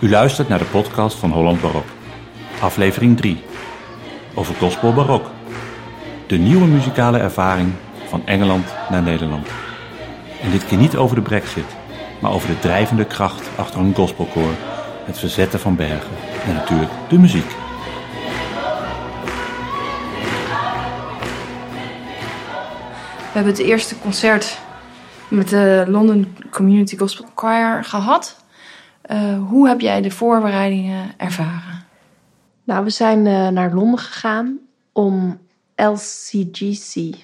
U luistert naar de podcast van Holland Barok. Aflevering 3. Over gospel barok. De nieuwe muzikale ervaring van Engeland naar Nederland. En dit keer niet over de brexit, maar over de drijvende kracht achter een gospelkoor, het verzetten van bergen en natuurlijk de muziek. We hebben het eerste concert met de London Community Gospel Choir gehad. Uh, hoe heb jij de voorbereidingen ervaren? Nou, we zijn uh, naar Londen gegaan om LCGC,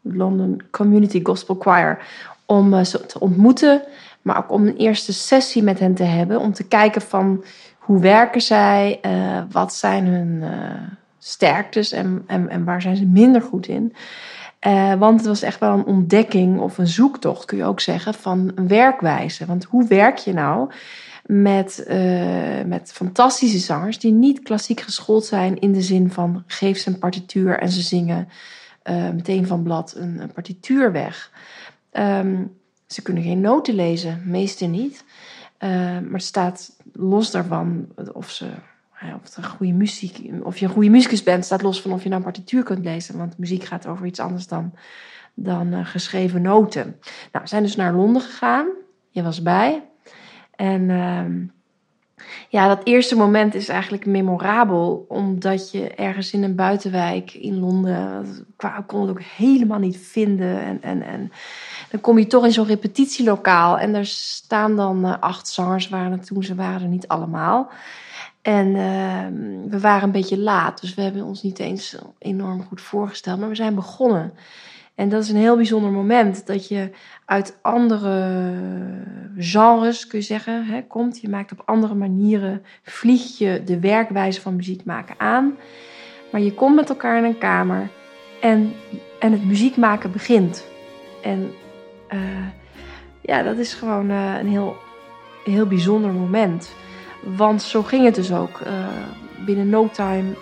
London Community Gospel Choir, om uh, ze te ontmoeten, maar ook om een eerste sessie met hen te hebben, om te kijken van hoe werken zij, wat zijn hun sterktes en, en, en waar zijn ze minder goed in. Want het was echt wel een ontdekking of een zoektocht, kun je ook zeggen, van werkwijze. Want hoe werk je nou met, uh, met fantastische zangers die niet klassiek geschoold zijn in de zin van geef ze een partituur en ze zingen uh, meteen van blad een, een partituur weg. Um, ze kunnen geen noten lezen, meeste niet. maar het staat los daarvan of ze of, een goede muziek, of je een goede muzikus bent, staat los van of je nou een partituur kunt lezen. Want muziek gaat over iets anders dan, dan geschreven noten. Nou, we zijn dus naar Londen gegaan. Je was bij. En uh, ja, dat eerste moment is eigenlijk memorabel. Omdat je ergens in een buitenwijk in Londen... Ik kon het ook helemaal niet vinden. En, en, en dan kom je toch in zo'n repetitielokaal. En er staan dan uh, acht zangers. Waren toen ze waren er niet allemaal. En uh, we waren een beetje laat, dus we hebben ons niet eens enorm goed voorgesteld, maar we zijn begonnen. En dat is een heel bijzonder moment dat je uit andere genres, kun je zeggen, hè, komt. Je maakt op andere manieren, vlieg je de werkwijze van muziek maken aan. Maar je komt met elkaar in een kamer en, en het muziek maken begint. En uh, ja, dat is gewoon uh, een heel, heel bijzonder moment. Want zo ging het dus ook. Uh, binnen no time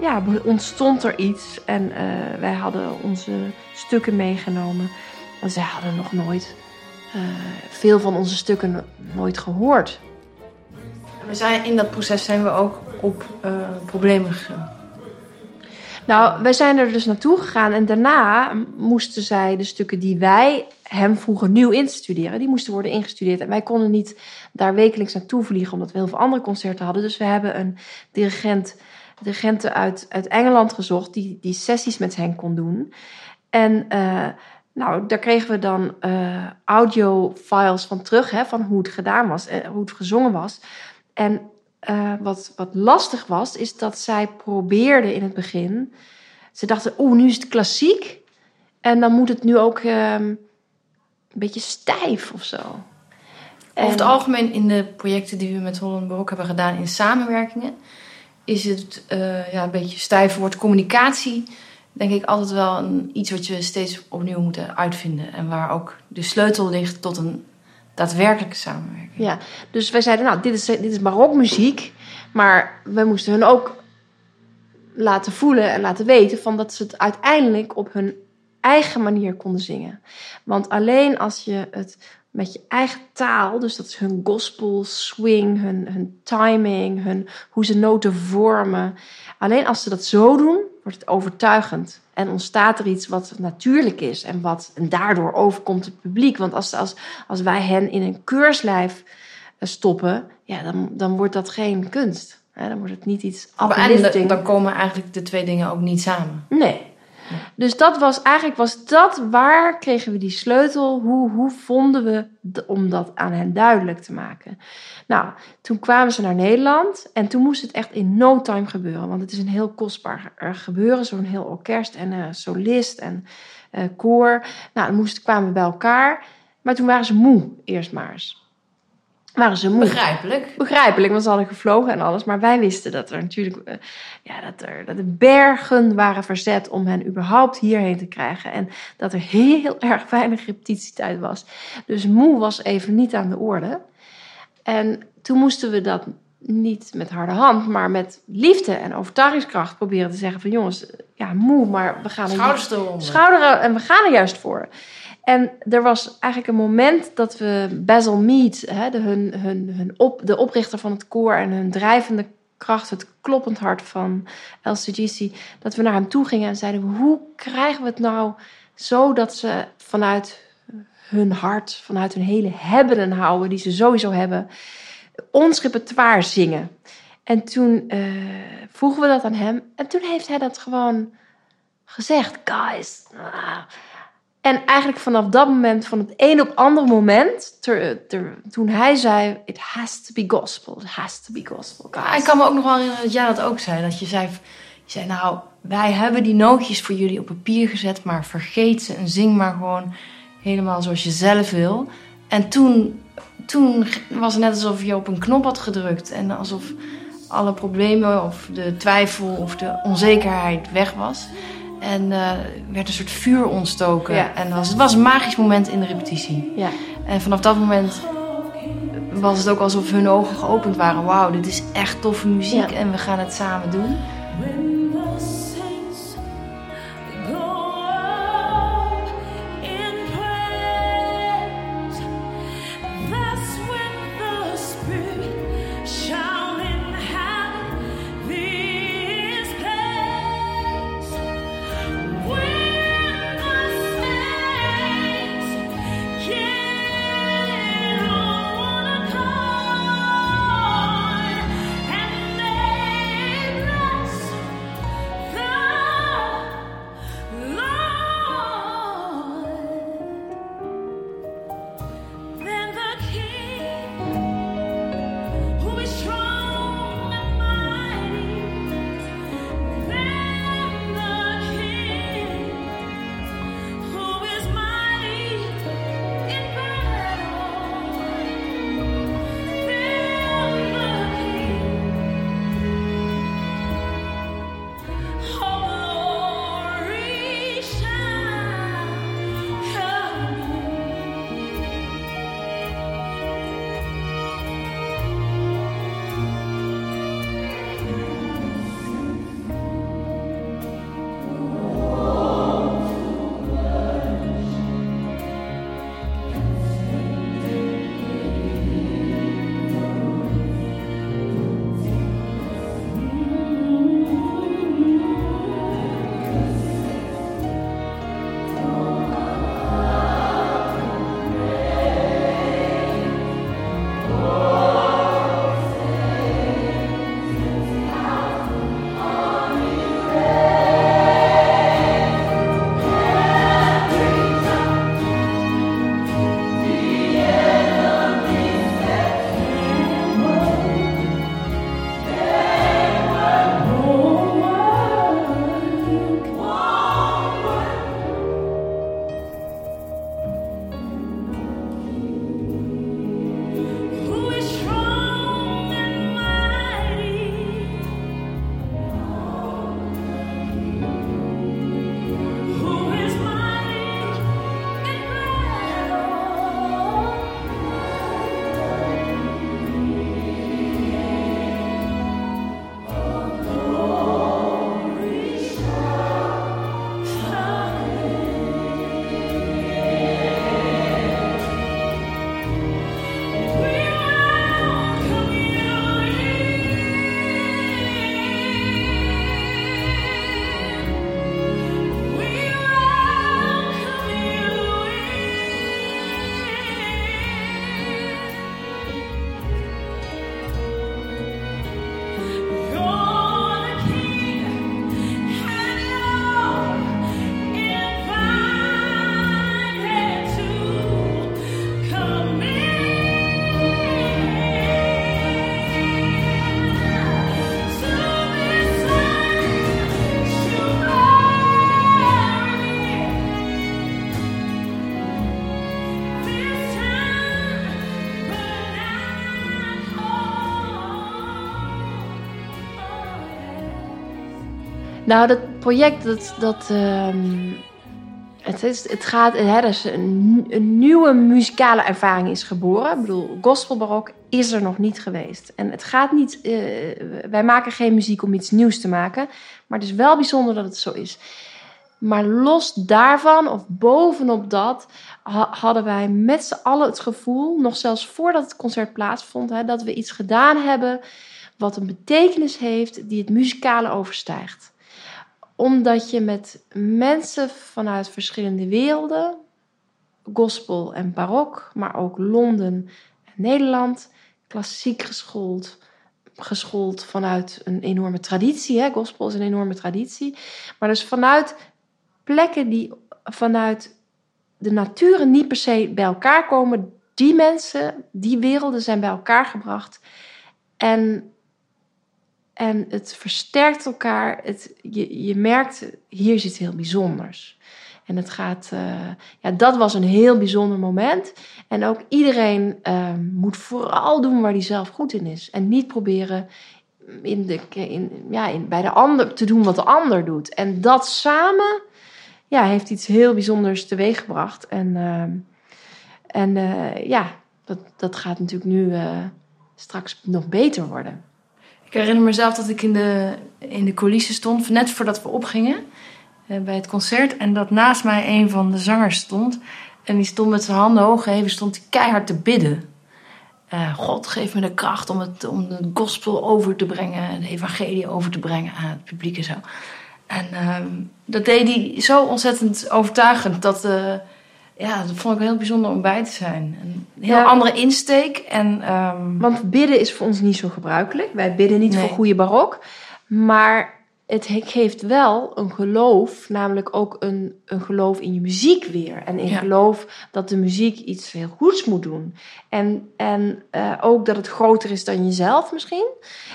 ja, ontstond er iets. En uh, wij hadden onze stukken meegenomen. En zij hadden nog nooit veel van onze stukken nooit gehoord. We zijn, in dat proces zijn we ook op problemen gegaan. Nou, wij zijn er dus naartoe gegaan en daarna moesten zij de stukken die wij hem vroegen nieuw in te studeren, die moesten worden ingestudeerd. En wij konden niet daar wekelijks naartoe vliegen, omdat we heel veel andere concerten hadden. Dus we hebben een dirigent, dirigenten uit, uit Engeland gezocht die die sessies met hen kon doen. En uh, nou, daar kregen we dan uh, audio-files van terug, hè, van hoe het gedaan was, en hoe het gezongen was. En uh, wat, wat lastig was, is dat zij probeerden in het begin. Ze dachten, oh, nu is het klassiek. En dan moet het nu ook uh, een beetje stijf of zo. Over het algemeen in de projecten die we met Holland Barok hebben gedaan in samenwerkingen, is het uh, ja, een beetje stijf woord communicatie. Denk ik altijd wel een, iets wat je steeds opnieuw moet uitvinden. En waar ook de sleutel ligt tot een daadwerkelijke samenwerking. Ja, dus wij zeiden, nou, dit is, dit is barokmuziek. Maar we moesten hun ook laten voelen en laten weten van dat ze het uiteindelijk op hun eigen manier konden zingen. Want alleen als je het met je eigen taal, dus dat is hun gospel, swing, hun, hun timing, hun, hoe ze noten vormen. Alleen als ze dat zo doen, wordt het overtuigend. En ontstaat er iets wat natuurlijk is en wat en daardoor overkomt het publiek. Want als, als, als wij hen in een keurslijf eh, stoppen, ja, dan, dan wordt dat geen kunst. dan wordt het niet iets uplifting. En dan komen eigenlijk de twee dingen ook niet samen. Nee. Dus dat was eigenlijk was dat waar kregen we die sleutel? Hoe, hoe vonden we om dat aan hen duidelijk te maken? Nou, toen kwamen ze naar Nederland en toen moest het echt in no time gebeuren. Want het is een heel kostbaar gebeuren, zo'n heel orkest en solist en uh, koor. Nou, dan kwamen we bij elkaar. Maar toen waren ze moe, eerst maar eens waren ze moe. Begrijpelijk. Begrijpelijk, want ze hadden gevlogen en alles. Maar wij wisten dat er natuurlijk uh, ja, dat er, dat de bergen waren verzet om hen überhaupt hierheen te krijgen. En dat er heel erg weinig repetitietijd was. Dus moe was even niet aan de orde. En toen moesten we dat niet met harde hand, maar met liefde en overtuigingskracht proberen te zeggen van jongens, ja, moe, maar we gaan er... Schouders Schouder en we gaan er juist voor. En er was eigenlijk een moment dat we Basil Mead, hè, de, hun, hun, hun op, de oprichter van het koor en hun drijvende kracht, het kloppend hart van LCGC, dat we naar hem toe gingen en zeiden: hoe krijgen we het nou zo dat ze vanuit hun hart, vanuit hun hele hebben en houden, die ze sowieso hebben, ons repertoire zingen? En toen uh, vroegen we dat aan hem en toen heeft hij dat gewoon gezegd: guys. Ah, en eigenlijk vanaf dat moment, van het een op ander moment, ter, ter, toen hij zei: It has to be gospel, it has to be gospel. Guys. Ik kan me ook nog wel herinneren dat jij dat ook zei. Dat je zei, je zei: Nou, wij hebben die nootjes voor jullie op papier gezet, maar vergeet ze en zing maar gewoon helemaal zoals je zelf wil. En toen, toen was het net alsof je op een knop had gedrukt en alsof alle problemen of de twijfel of de onzekerheid weg was. En uh, werd een soort vuur ontstoken. En was, het was een magisch moment in de repetitie. Ja. En vanaf dat moment was het ook alsof hun ogen geopend waren. Wauw, dit is echt toffe muziek en we gaan het samen doen. Nou, dat project, dat, dat, um, het, is, het gaat, hè, dus een, een, nieuwe muzikale ervaring is geboren. Ik bedoel, gospelbarok is er nog niet geweest. En het gaat niet, uh, wij maken geen muziek om iets nieuws te maken, maar het is wel bijzonder dat het zo is. Maar los daarvan, of bovenop dat, hadden wij met z'n allen het gevoel, nog zelfs voordat het concert plaatsvond, hè, dat we iets gedaan hebben wat een betekenis heeft die het muzikale overstijgt. Omdat je met mensen vanuit verschillende werelden, gospel en barok, maar ook Londen en Nederland, klassiek geschoold, geschoold vanuit een enorme traditie. Hè? Gospel is een enorme traditie. Maar dus vanuit plekken die vanuit de natuur niet per se bij elkaar komen. Die mensen, die werelden zijn bij elkaar gebracht. En, en het versterkt elkaar. Het, je, je merkt, hier iets heel bijzonders. En het gaat, uh, ja, dat was een heel bijzonder moment. En ook iedereen uh, moet vooral doen waar hij zelf goed in is. En niet proberen in de, in, ja, in, bij de ander te doen wat de ander doet. En dat samen ja, heeft iets heel bijzonders teweeggebracht. En, uh, en uh, ja, dat, dat gaat natuurlijk nu uh, straks nog beter worden. Ik herinner mezelf dat ik in de, in de coulissen stond, net voordat we opgingen bij het concert. En dat naast mij een van de zangers stond. En die stond met zijn handen hoog geheven, stond keihard te bidden. God, geef me de kracht om, het, om de gospel over te brengen, de evangelie over te brengen aan het publiek en zo. En uh, dat deed hij zo ontzettend overtuigend dat, uh, ja, dat vond ik heel bijzonder om bij te zijn. Een heel ja. andere insteek. En, um... Want bidden is voor ons niet zo gebruikelijk. Wij bidden niet nee. voor goede barok. Maar het geeft wel een geloof, namelijk ook een, een geloof in je muziek weer. En in ja. geloof dat de muziek iets heel goeds moet doen. En, en uh, ook dat het groter is dan jezelf misschien.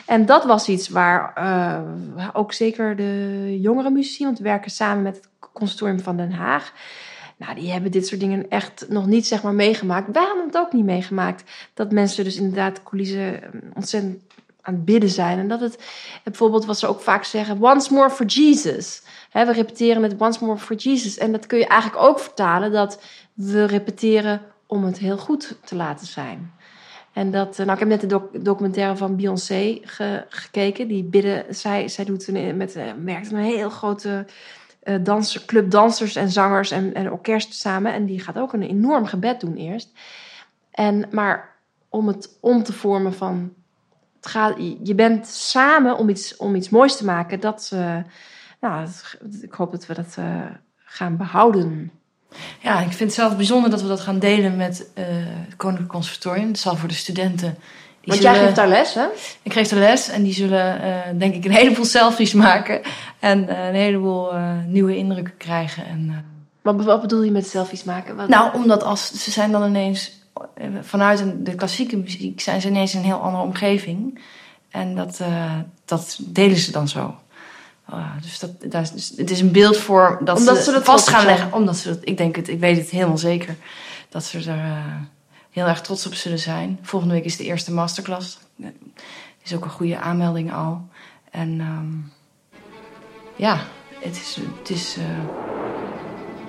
En dat was iets waar uh, ook zeker de jongere muzici, want we werken samen met het Conservatorium van Den Haag. Nou, die hebben dit soort dingen echt nog niet zeg maar meegemaakt. Wij hebben het ook niet meegemaakt. Dat mensen dus inderdaad coulissen ontzettend aan het bidden zijn. En dat het bijvoorbeeld wat ze ook vaak zeggen: once more for Jesus. we repeteren het once more for Jesus. En dat kun je eigenlijk ook vertalen dat we repeteren om het heel goed te laten zijn. En dat, nou, ik heb net de doc documentaire van Beyoncé ge gekeken. Die bidden, zij, zij doet een, met, merkt een heel grote danser, club dansers en zangers en, en orkest samen. En die gaat ook een enorm gebed doen eerst. En, maar om het om te vormen van het gaat, je bent samen om iets, om iets moois te maken. Dat, uh, nou, ik hoop dat we dat uh, gaan behouden. Ja, ik vind het zelf bijzonder dat we dat gaan delen met uh, het Koninklijk Conservatorium. Het zal voor de studenten. Want zullen, jij geeft daar les, hè? Ik geef daar les en die zullen, denk ik, een heleboel selfies maken. En een heleboel nieuwe indrukken krijgen. En, wat, wat bedoel je met selfies maken? Wat... Nou, omdat als ze zijn dan ineens vanuit de klassieke muziek zijn ze ineens in een heel andere omgeving. En dat, dat delen ze dan zo. Uh, dus dat, dat is, het is een beeld voor dat omdat ze, ze dat vast gaan leggen. Omdat ze dat, ik denk het, ik weet het helemaal zeker. Dat ze er heel erg trots op zullen zijn. Volgende week is de eerste masterclass. Er is ook een goede aanmelding al. En um, ja, het is, het is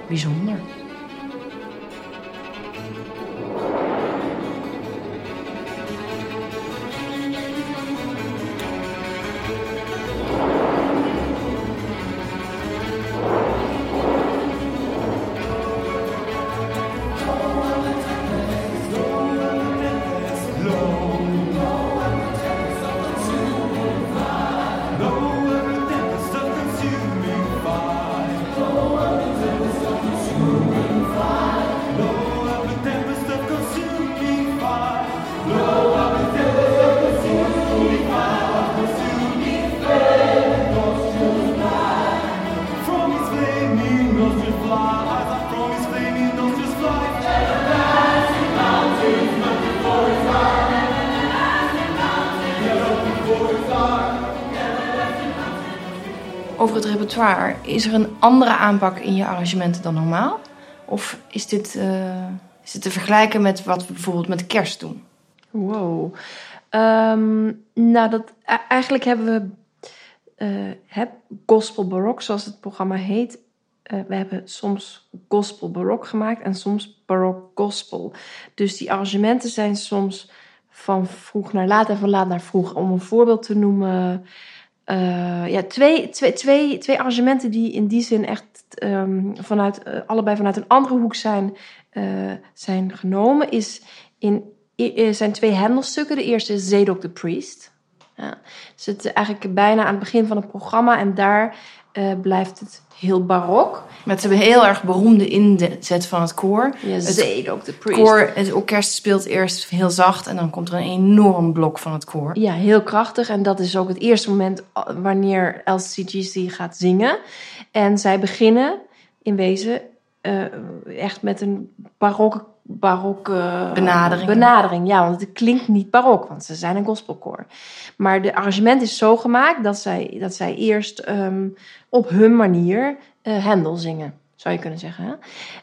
bijzonder. Is er een andere aanpak in je arrangementen dan normaal? Of is dit, uh, is te vergelijken met wat we bijvoorbeeld met kerst doen? Wow. Um, nou, dat, eigenlijk hebben we uh, heb gospel barok, zoals het programma heet. Uh, we hebben soms gospel barok gemaakt en soms barok gospel. Dus die arrangementen zijn soms van vroeg naar laat en van laat naar vroeg. Om een voorbeeld te noemen, uh, ja, twee, twee, twee, twee arrangementen die in die zin echt um, vanuit, uh, allebei vanuit een andere hoek zijn, uh, zijn genomen. Is in, zijn twee Hendelstukken. De eerste is Zedok the Priest. Ja, zit eigenlijk bijna aan het begin van het programma en daar blijft het heel barok. Met een heel erg beroemde inzet van het koor. Ja, het ook de priest. Koor, het orkest speelt eerst heel zacht en dan komt er een enorm blok van het koor. Ja, heel krachtig. En dat is ook het eerste moment wanneer LCGC gaat zingen. En zij beginnen in wezen uh, echt met een barokke barok benadering. benadering. Ja, want het klinkt niet barok, want ze zijn een gospelkoor. Maar de arrangement is zo gemaakt dat zij, dat zij eerst um, op hun manier uh, Hendel zingen, zou je kunnen zeggen.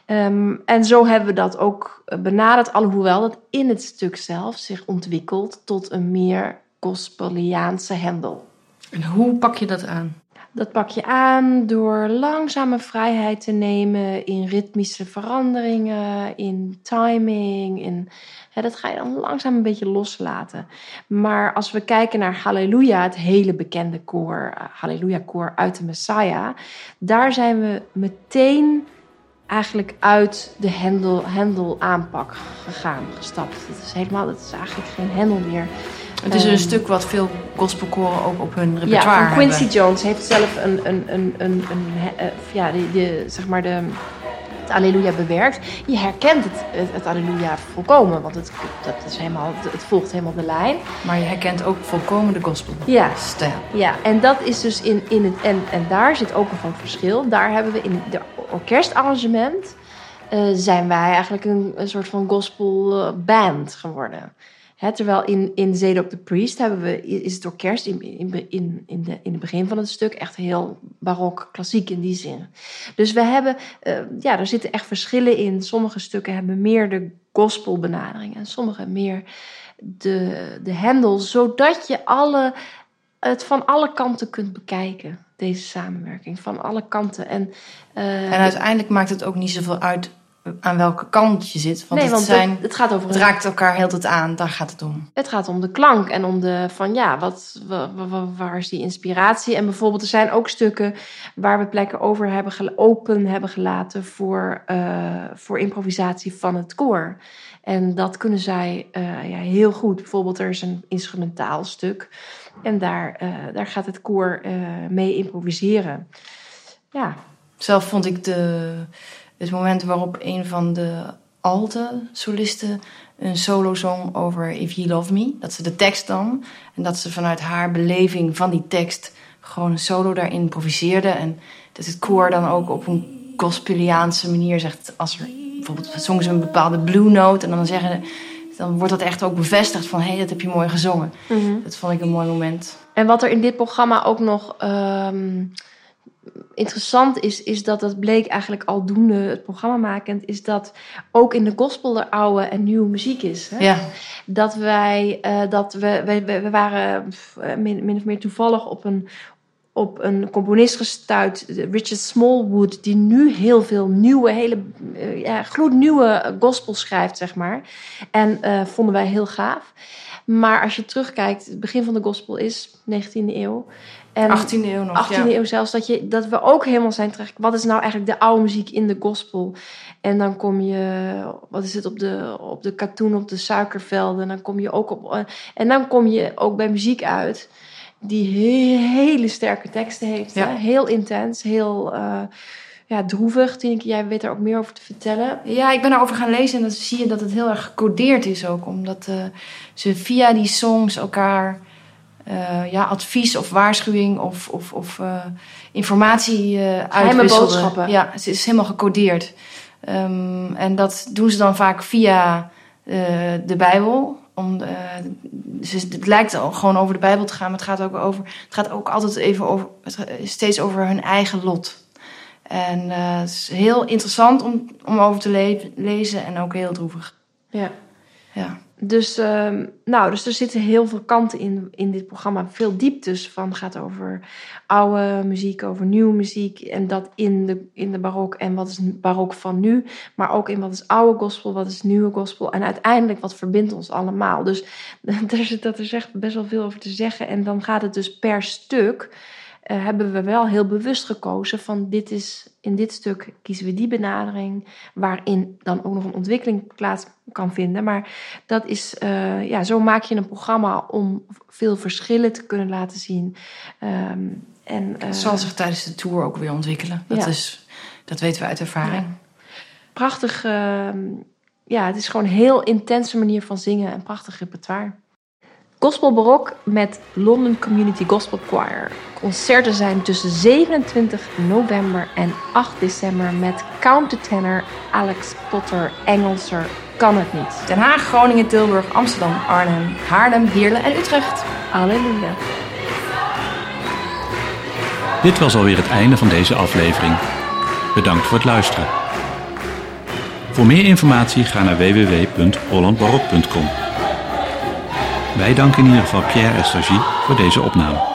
Hè? Um, en zo hebben we dat ook benaderd, alhoewel dat in het stuk zelf zich ontwikkelt tot een meer gospeliaanse Hendel. En hoe pak je dat aan? Dat pak je aan door langzame vrijheid te nemen in ritmische veranderingen, in timing. In, hè, dat ga je dan langzaam een beetje loslaten. Maar als we kijken naar Halleluja, het hele bekende koor, uh, Halleluja koor uit de Messiah, daar zijn we meteen eigenlijk uit de hendel, aanpak gegaan, gestapt. Het is helemaal, het is eigenlijk geen hendel meer. Het is een um, stuk wat veel gospelkoren ook op hun repertoire ja, Quincy hebben. Jones heeft zelf een, een, een, een, een uh, ja, de, de, zeg maar de, het Alleluia bewerkt. Je herkent het, het, het Alleluia volkomen, want het, dat is helemaal, het volgt helemaal de lijn. Maar je herkent ook volkomen de gospelstijl. Ja, ja, en dat is dus in, in het, en, en daar zit ook een verschil. Daar hebben we in de orkestarrangement, uh, zijn wij eigenlijk een, een soort van gospelband geworden. Terwijl in, in Zedok the Priest hebben we, is het orkest in, in, in, in, de, in het begin van het stuk echt heel barok, klassiek in die zin. Dus we hebben, uh, ja, er zitten echt verschillen in. Sommige stukken hebben meer de gospelbenadering en sommige meer de, de hendel, zodat je alle, het van alle kanten kunt bekijken, deze samenwerking, van alle kanten. En, uh, en uiteindelijk maakt het ook niet zoveel uit aan welke kant je zit. Want, nee, het, want zijn, het, het gaat over het raakt elkaar heel het aan, daar gaat het om. Het gaat om de klank en om de van ja, wat, waar, waar is die inspiratie? En bijvoorbeeld, er zijn ook stukken waar we plekken over hebben open hebben gelaten voor, uh, voor improvisatie van het koor. En dat kunnen zij uh, ja, heel goed. Bijvoorbeeld, er is een instrumentaal stuk. En daar, uh, daar gaat het koor mee improviseren. Ja. Zelf vond ik de het moment waarop een van de alte solisten een solo zong over If You Love Me. Dat ze de tekst dan, en dat ze vanuit haar beleving van die tekst gewoon een solo daarin improviseerde. En dat het koor dan ook op een gospeliaanse manier zegt, als er bijvoorbeeld zongen ze een bepaalde blue note en dan zeggen dan wordt dat echt ook bevestigd van hé, hey, dat heb je mooi gezongen. Mm -hmm. Dat vond ik een mooi moment. En wat er in dit programma ook nog um, interessant is, is dat het bleek eigenlijk aldoende het programma makend, is dat ook in de gospel er oude en nieuwe muziek is. Hè? Ja. Dat wij, uh, dat we, we, we waren min, min of meer toevallig op een, op een componist gestuurd, Richard Smallwood, die nu heel veel nieuwe, hele uh, ja, gloednieuwe gospel schrijft, zeg maar. En uh, vonden wij heel gaaf. Maar als je terugkijkt, het begin van de gospel is 19e eeuw. En 18e eeuw nog, 18e eeuw zelfs, dat, je, dat we ook helemaal zijn terecht. Wat is nou eigenlijk de oude muziek in de gospel? En dan kom je, wat is het, op de, op de katoen, op de suikervelden. En dan kom je ook op, en dan kom je ook bij muziek uit die hele sterke teksten heeft. Ja. Hè? Heel intens, heel uh, ja, droevig. Jij weet er ook meer over te vertellen. Ja, ik ben daarover gaan lezen en dan zie je dat het heel erg gecodeerd is ook. Omdat uh, ze via die songs elkaar ja, advies of waarschuwing of, of, of uh, informatie uh, uitwisselden. boodschappen. Ja, het is helemaal gecodeerd. Um, en dat doen ze dan vaak via de Bijbel. Om, het lijkt gewoon over de Bijbel te gaan, maar het gaat ook over. Het gaat ook altijd even over. steeds over hun eigen lot. En het is heel interessant om, om over te le lezen en ook heel droevig. Ja. Ja. Dus, ehm, nou, dus er zitten heel veel kanten in, in dit programma. Veel dieptes van gaat over oude muziek, over nieuwe muziek. En dat in de, in de barok. En wat is barok van nu. Maar ook in wat is oude gospel, wat is nieuwe gospel. En uiteindelijk wat verbindt ons allemaal. Dus daar zit dat er echt best wel veel over te zeggen. En dan gaat het dus per stuk uh, hebben we wel heel bewust gekozen van dit is, in dit stuk kiezen we die benadering, waarin dan ook nog een ontwikkeling plaats kan vinden. Maar dat is, uh, ja, zo maak je een programma om veel verschillen te kunnen laten zien. Um, en, het zal zich tijdens de tour ook weer ontwikkelen. Dat, ja. is, dat weten we uit ervaring. Ja. Prachtig, ehm, ja, het is gewoon een heel intense manier van zingen en prachtig repertoire. Gospel Barok met London Community Gospel Choir. Concerten zijn tussen 27 november en 8 december met countertenor Alex Potter, Engelser Kan het niet. Den Haag, Groningen, Tilburg, Amsterdam, Arnhem, Haarlem, Heerlen en Utrecht. Halleluja. Dit was alweer het einde van deze aflevering. Bedankt voor het luisteren. Voor meer informatie ga naar www.hollandbarok.com. Wij danken in ieder geval Pierre Estagie voor deze opname.